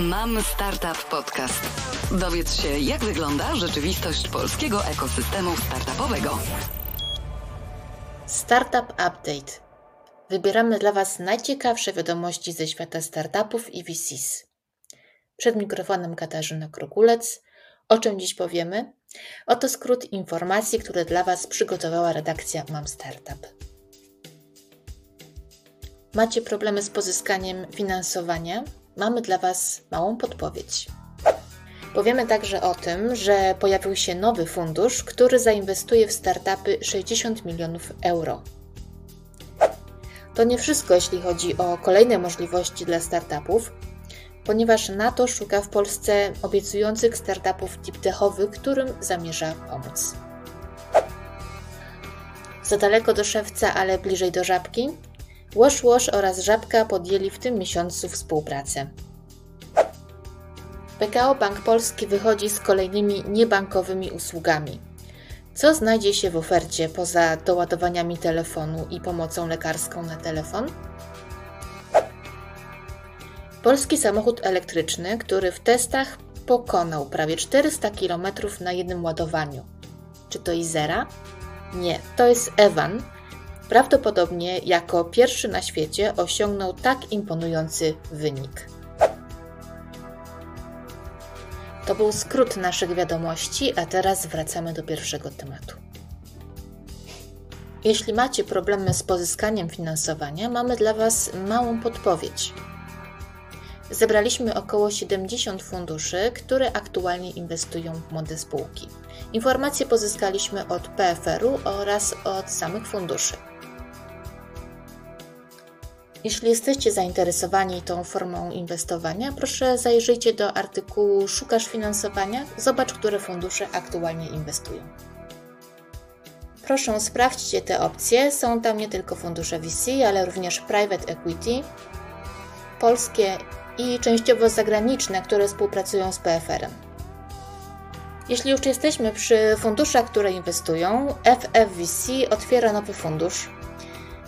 Mam Startup Podcast. Dowiedz się, jak wygląda rzeczywistość polskiego ekosystemu startupowego. Startup Update. Wybieramy dla Was najciekawsze wiadomości ze świata startupów i VCs. Przed mikrofonem Katarzyna Krokulec. O czym dziś powiemy? Oto skrót informacji, które dla Was przygotowała redakcja Mam Startup. Macie problemy z pozyskaniem finansowania? Mamy dla Was małą podpowiedź. Powiemy także o tym, że pojawił się nowy fundusz, który zainwestuje w startupy 60 milionów euro. To nie wszystko, jeśli chodzi o kolejne możliwości dla startupów, ponieważ NATO szuka w Polsce obiecujących startupów deep-techowych, którym zamierza pomóc. Za daleko do szewca, ale bliżej do żabki? Wash Wash oraz Żabka podjęli w tym miesiącu współpracę. PKO Bank Polski wychodzi z kolejnymi niebankowymi usługami. Co znajdzie się w ofercie poza doładowaniami telefonu i pomocą lekarską na telefon? Polski samochód elektryczny, który w testach pokonał prawie 400 km na jednym ładowaniu. Czy to Izera? Nie, to jest Evan, Prawdopodobnie jako pierwszy na świecie osiągnął tak imponujący wynik. To był skrót naszych wiadomości, a teraz wracamy do pierwszego tematu. Jeśli macie problemy z pozyskaniem finansowania, mamy dla Was małą podpowiedź. Zebraliśmy około 70 funduszy, które aktualnie inwestują w młode spółki. Informacje pozyskaliśmy od PFR-u oraz od samych funduszy. Jeśli jesteście zainteresowani tą formą inwestowania, proszę zajrzyjcie do artykułu Szukasz finansowania? Zobacz, które fundusze aktualnie inwestują. Proszę sprawdźcie te opcje. Są tam nie tylko fundusze VC, ale również private equity, polskie i częściowo zagraniczne, które współpracują z PFR-em. Jeśli już jesteśmy przy funduszach, które inwestują, FFVC otwiera nowy fundusz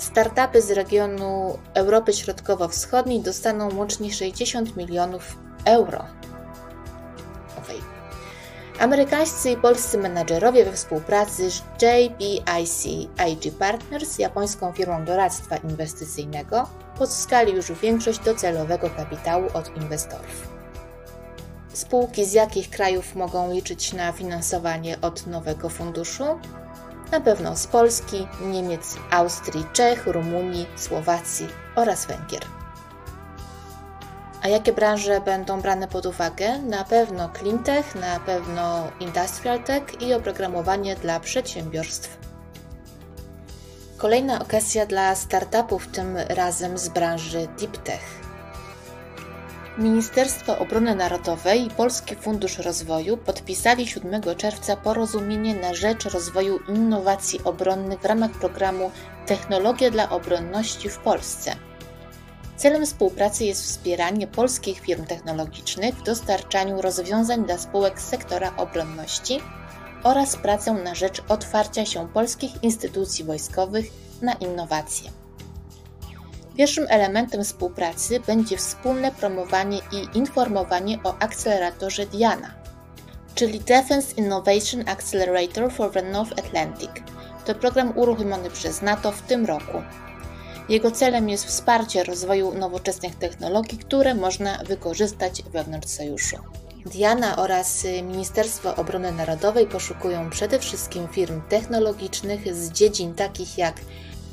Startupy z regionu Europy Środkowo-Wschodniej dostaną łącznie 60 milionów euro. Amerykańscy i polscy menadżerowie we współpracy z JBIC IG Partners, japońską firmą doradztwa inwestycyjnego, pozyskali już większość docelowego kapitału od inwestorów. Spółki z jakich krajów mogą liczyć na finansowanie od nowego funduszu? Na pewno z Polski, Niemiec, Austrii, Czech, Rumunii, Słowacji oraz Węgier. A jakie branże będą brane pod uwagę? Na pewno cleantech, na pewno industrial tech i oprogramowanie dla przedsiębiorstw. Kolejna okazja dla startupów, tym razem z branży deep tech. Ministerstwo Obrony Narodowej i Polski Fundusz Rozwoju podpisali 7 czerwca porozumienie na rzecz rozwoju innowacji obronnych w ramach programu Technologie dla obronności w Polsce. Celem współpracy jest wspieranie polskich firm technologicznych w dostarczaniu rozwiązań dla spółek sektora obronności oraz pracę na rzecz otwarcia się polskich instytucji wojskowych na innowacje. Pierwszym elementem współpracy będzie wspólne promowanie i informowanie o akceleratorze Diana, czyli Defense Innovation Accelerator for the North Atlantic. To program uruchomiony przez NATO w tym roku. Jego celem jest wsparcie rozwoju nowoczesnych technologii, które można wykorzystać wewnątrz sojuszu. Diana oraz Ministerstwo Obrony Narodowej poszukują przede wszystkim firm technologicznych z dziedzin takich jak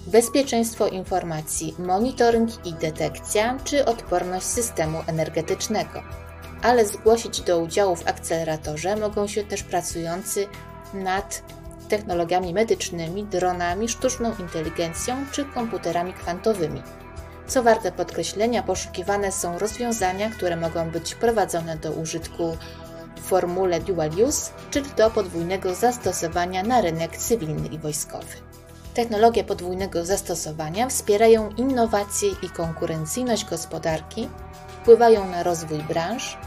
bezpieczeństwo informacji, monitoring i detekcja czy odporność systemu energetycznego. Ale zgłosić do udziału w akceleratorze mogą się też pracujący nad technologiami medycznymi, dronami, sztuczną inteligencją czy komputerami kwantowymi. Co warte podkreślenia, poszukiwane są rozwiązania, które mogą być prowadzone do użytku w formule dual use, czyli do podwójnego zastosowania na rynek cywilny i wojskowy. Technologie podwójnego zastosowania wspierają innowacje i konkurencyjność gospodarki, wpływają na rozwój branż,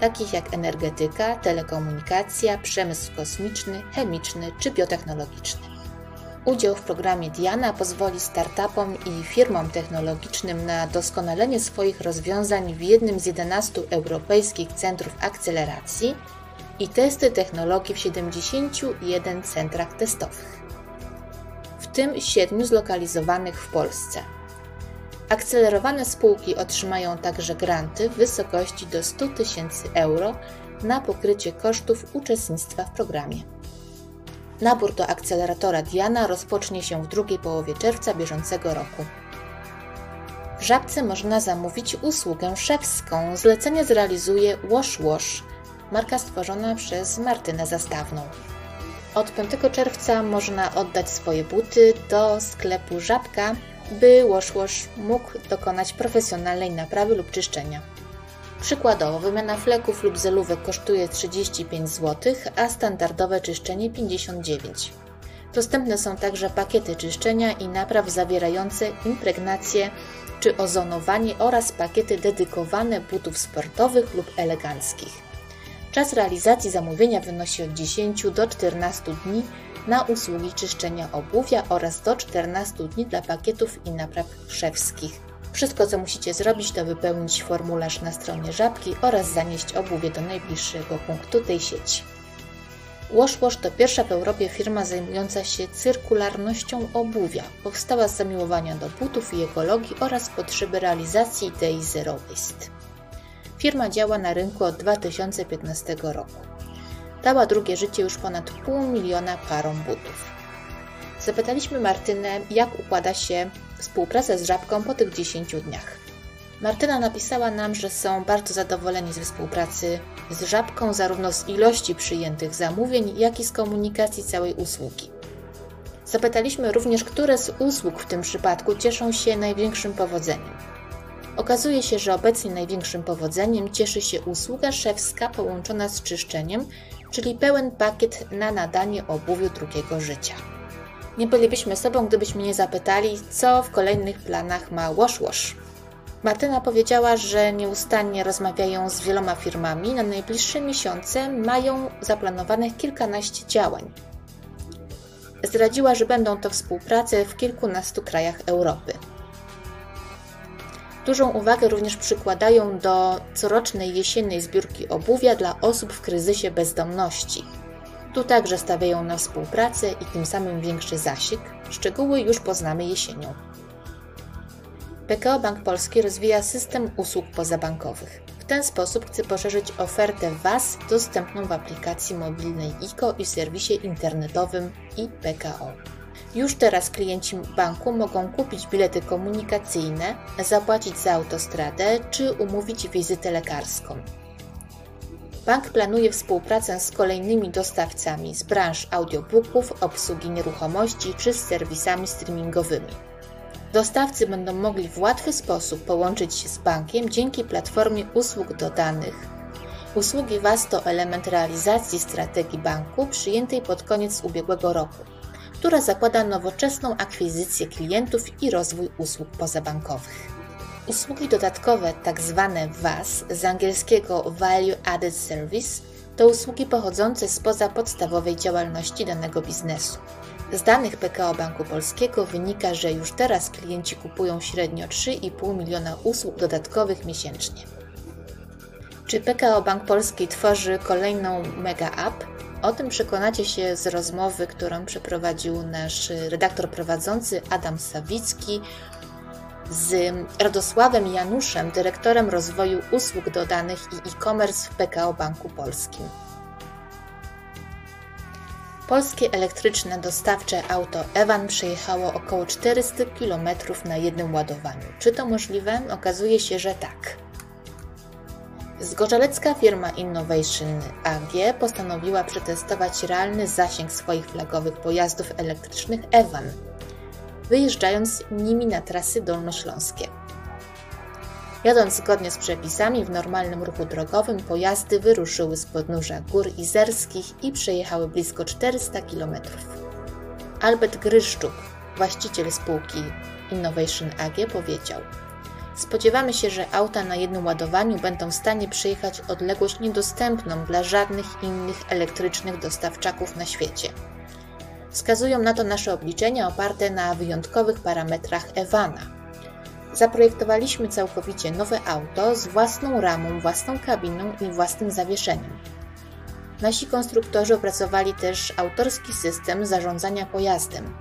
takich jak energetyka, telekomunikacja, przemysł kosmiczny, chemiczny czy biotechnologiczny. Udział w programie Diana pozwoli startupom i firmom technologicznym na doskonalenie swoich rozwiązań w jednym z 11 europejskich centrów akceleracji i testy technologii w 71 centrach testowych, tym 7 zlokalizowanych w Polsce. Akcelerowane spółki otrzymają także granty w wysokości do 100 tysięcy euro na pokrycie kosztów uczestnictwa w programie. Nabór do akceleratora Diana rozpocznie się w drugiej połowie czerwca bieżącego roku. W Żabce można zamówić usługę szewską. Zlecenie zrealizuje Wash Wash, marka stworzona przez Martynę Zastawną. Od 5 czerwca można oddać swoje buty do sklepu Żabka, by Wash mógł dokonać profesjonalnej naprawy lub czyszczenia. Przykładowo, wymiana fleków lub zelówek kosztuje 35 zł, a standardowe czyszczenie 59. Dostępne są także pakiety czyszczenia i napraw zawierające impregnację czy ozonowanie oraz pakiety dedykowane butów sportowych lub eleganckich. Czas realizacji zamówienia wynosi od 10 do 14 dni na usługi czyszczenia obuwia oraz do 14 dni dla pakietów i napraw szewskich. Wszystko, co musicie zrobić, to wypełnić formularz na stronie Żabki oraz zanieść obuwie do najbliższego punktu tej sieci. Wash Wash to pierwsza w Europie firma zajmująca się cyrkularnością obuwia. Powstała z zamiłowania do butów i ekologii oraz potrzeby realizacji idei Zero Waste. Firma działa na rynku od 2015 roku. Dała drugie życie już ponad pół miliona parom butów. Zapytaliśmy Martynę, jak układa się współpraca z Żabką po tych 10 dniach. Martyna napisała nam, że są bardzo zadowoleni ze współpracy z Żabką, zarówno z ilości przyjętych zamówień, jak i z komunikacji całej usługi. Zapytaliśmy również, które z usług w tym przypadku cieszą się największym powodzeniem. Okazuje się, że obecnie największym powodzeniem cieszy się usługa szewska połączona z czyszczeniem, czyli pełen pakiet na nadanie obuwiu drugiego życia. Nie bylibyśmy sobą, gdybyśmy nie zapytali, co w kolejnych planach ma Wash Wash. Martyna powiedziała, że nieustannie rozmawiają z wieloma firmami. Na najbliższe miesiące mają zaplanowanych kilkanaście działań. Zdradziła, że będą to współprace w kilkunastu krajach Europy. Dużą uwagę również przykładają do corocznej jesiennej zbiórki obuwia dla osób w kryzysie bezdomności. Tu także stawiają na współpracę i tym samym większy zasięg. Szczegóły już poznamy jesienią. PKO Bank Polski rozwija system usług pozabankowych. W ten sposób chce poszerzyć ofertę WAS dostępną w aplikacji mobilnej ICO i serwisie internetowym iPKO. Już teraz klienci banku mogą kupić bilety komunikacyjne, zapłacić za autostradę czy umówić wizytę lekarską. Bank planuje współpracę z kolejnymi dostawcami z branż audiobooków, obsługi nieruchomości czy z serwisami streamingowymi. Dostawcy będą mogli w łatwy sposób połączyć się z bankiem dzięki platformie usług dodanych. Usługi WAS to element realizacji strategii banku przyjętej pod koniec ubiegłego roku, która zakłada nowoczesną akwizycję klientów i rozwój usług pozabankowych. Usługi dodatkowe, tak zwane VAS, z angielskiego Value Added Service, to usługi pochodzące spoza podstawowej działalności danego biznesu. Z danych PKO Banku Polskiego wynika, że już teraz klienci kupują średnio 3,5 miliona usług dodatkowych miesięcznie. Czy PKO Bank Polski tworzy kolejną mega app? O tym przekonacie się z rozmowy, którą przeprowadził nasz redaktor prowadzący Adam Sawicki z Radosławem Januszem, dyrektorem rozwoju usług dodanych i e-commerce w PKO Banku Polskim. Polskie elektryczne dostawcze auto Evan przejechało około 400 km na jednym ładowaniu. Czy to możliwe? Okazuje się, że tak. Zgorzelecka firma Innovation AG postanowiła przetestować realny zasięg swoich flagowych pojazdów elektrycznych Evan wyjeżdżając nimi na trasy dolnośląskie. Jadąc zgodnie z przepisami w normalnym ruchu drogowym, pojazdy wyruszyły z podnóża gór izerskich i przejechały blisko 400 km. Albert Gryszczuk, właściciel spółki Innovation AG, powiedział: Spodziewamy się, że auta na jednym ładowaniu będą w stanie przejechać odległość niedostępną dla żadnych innych elektrycznych dostawczaków na świecie. Wskazują na to nasze obliczenia oparte na wyjątkowych parametrach Ewana. Zaprojektowaliśmy całkowicie nowe auto z własną ramą, własną kabiną i własnym zawieszeniem. Nasi konstruktorzy opracowali też autorski system zarządzania pojazdem.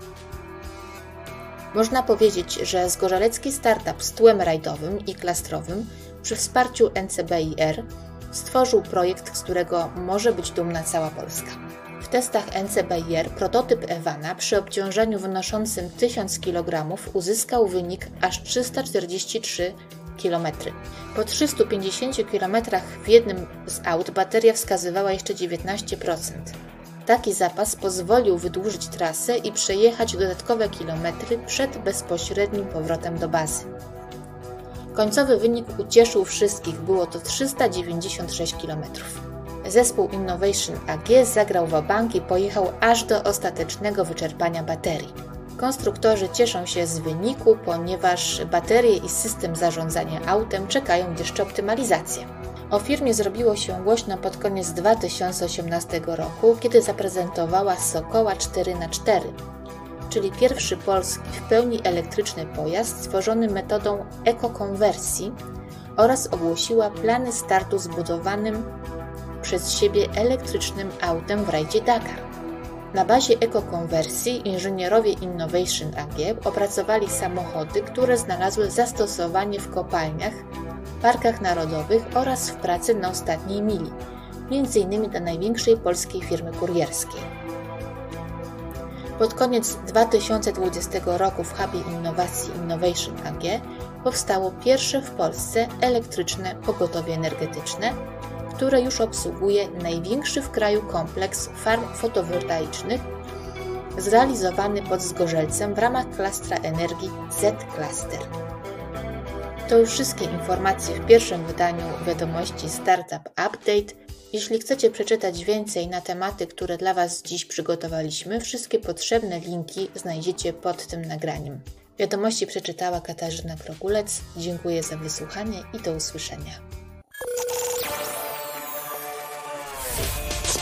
Można powiedzieć, że zgorzelecki startup z tłem rajdowym i klastrowym przy wsparciu NCBIR stworzył projekt, z którego może być dumna cała Polska. W testach NCBIR prototyp Ewana przy obciążeniu wynoszącym 1000 kg uzyskał wynik aż 343 km. Po 350 km w jednym z aut bateria wskazywała jeszcze 19%. Taki zapas pozwolił wydłużyć trasę i przejechać dodatkowe kilometry przed bezpośrednim powrotem do bazy. Końcowy wynik ucieszył wszystkich, było to 396 km. Zespół Innovation AG zagrał w bank i pojechał aż do ostatecznego wyczerpania baterii. Konstruktorzy cieszą się z wyniku, ponieważ baterie i system zarządzania autem czekają jeszcze optymalizację. O firmie zrobiło się głośno pod koniec 2018 roku, kiedy zaprezentowała Sokoła 4x4, czyli pierwszy polski w pełni elektryczny pojazd stworzony metodą ekokonwersji oraz ogłosiła plany startu zbudowanym przez siebie elektrycznym autem w rajdzie Dakar. Na bazie ekokonwersji inżynierowie Innovation AG opracowali samochody, które znalazły zastosowanie w kopalniach, parkach narodowych oraz w pracy na ostatniej mili, m.in. dla największej polskiej firmy kurierskiej. Pod koniec 2020 roku w hubie innowacji Innovation AG powstało pierwsze w Polsce elektryczne pogotowie energetyczne, które już obsługuje największy w kraju kompleks farm fotowoltaicznych zrealizowany pod Zgorzelcem w ramach klastra energii Z-Cluster. To już wszystkie informacje w pierwszym wydaniu wiadomości Startup Update. Jeśli chcecie przeczytać więcej na tematy, które dla Was dziś przygotowaliśmy, wszystkie potrzebne linki znajdziecie pod tym nagraniem. Wiadomości przeczytała Katarzyna Krogulec. Dziękuję za wysłuchanie i do usłyszenia.